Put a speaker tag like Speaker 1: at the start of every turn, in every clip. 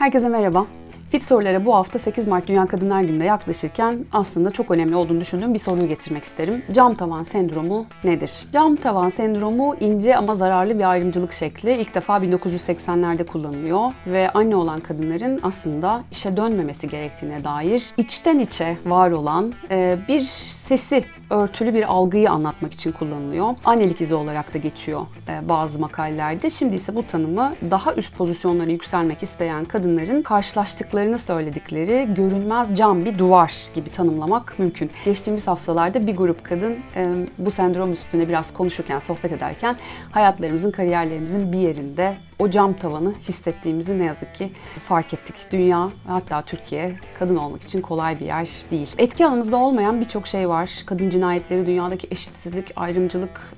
Speaker 1: Herkese merhaba. Fit sorulara bu hafta 8 Mart Dünya Kadınlar Günü'nde yaklaşırken aslında çok önemli olduğunu düşündüğüm bir soruyu getirmek isterim. Cam tavan sendromu nedir? Cam tavan sendromu ince ama zararlı bir ayrımcılık şekli. İlk defa 1980'lerde kullanılıyor ve anne olan kadınların aslında işe dönmemesi gerektiğine dair içten içe var olan e, bir sesi örtülü bir algıyı anlatmak için kullanılıyor. Annelik izi olarak da geçiyor e, bazı makalelerde. Şimdi ise bu tanımı daha üst pozisyonlara yükselmek isteyen kadınların karşılaştıklarını söyledikleri görünmez cam bir duvar gibi tanımlamak mümkün. Geçtiğimiz haftalarda bir grup kadın bu sendrom üstüne biraz konuşurken, sohbet ederken hayatlarımızın, kariyerlerimizin bir yerinde o cam tavanı hissettiğimizi ne yazık ki fark ettik. Dünya hatta Türkiye kadın olmak için kolay bir yer değil. Etki alanınızda olmayan birçok şey var. Kadın cinayetleri, dünyadaki eşitsizlik, ayrımcılık,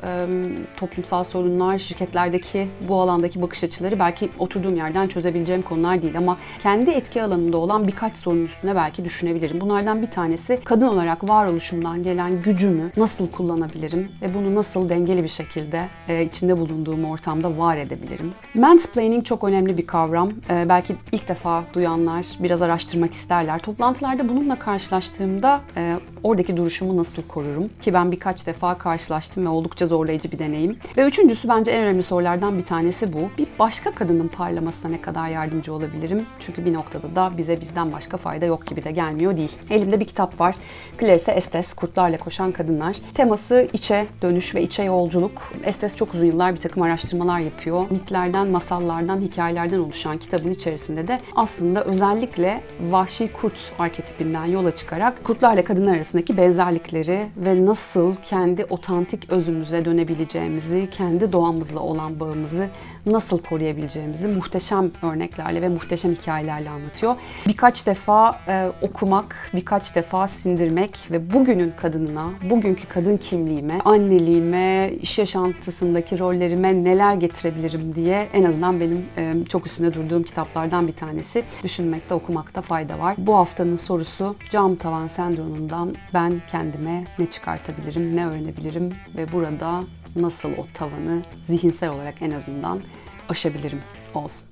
Speaker 1: toplumsal sorunlar, şirketlerdeki bu alandaki bakış açıları belki oturduğum yerden çözebileceğim konular değil ama kendi etki alanında olan birkaç sorun üstüne belki düşünebilirim. Bunlardan bir tanesi kadın olarak varoluşumdan gelen gücümü nasıl kullanabilirim ve bunu nasıl dengeli bir şekilde içinde bulunduğum ortamda var edebilirim. Mansplaining çok önemli bir kavram. Ee, belki ilk defa duyanlar biraz araştırmak isterler. Toplantılarda bununla karşılaştığımda e, oradaki duruşumu nasıl korurum? Ki ben birkaç defa karşılaştım ve oldukça zorlayıcı bir deneyim. Ve üçüncüsü bence en önemli sorulardan bir tanesi bu. Bir başka kadının parlamasına ne kadar yardımcı olabilirim? Çünkü bir noktada da bize bizden başka fayda yok gibi de gelmiyor değil. Elimde bir kitap var. Clarice Estes, Kurtlarla Koşan Kadınlar. Teması içe dönüş ve içe yolculuk. Estes çok uzun yıllar bir takım araştırmalar yapıyor. Mitlerden, masallardan, hikayelerden oluşan kitabın içerisinde de aslında özellikle vahşi kurt arketipinden yola çıkarak kurtlarla kadınlar arasındaki benzerlikleri ve nasıl kendi otantik özümüze dönebileceğimizi, kendi doğamızla olan bağımızı nasıl koruyabileceğimizi muhteşem örneklerle ve muhteşem hikayelerle anlatıyor. Birkaç defa e, okumak, birkaç defa sindirmek ve bugünün kadınına, bugünkü kadın kimliğime, anneliğime, iş yaşantısındaki rollerime neler getirebilirim diye en azından benim e, çok üstünde durduğum kitaplardan bir tanesi. Düşünmekte, okumakta fayda var. Bu haftanın sorusu cam tavan sendromundan ben kendime ne çıkartabilirim, ne öğrenebilirim ve burada nasıl o tavanı zihinsel olarak en azından aşabilirim olsun.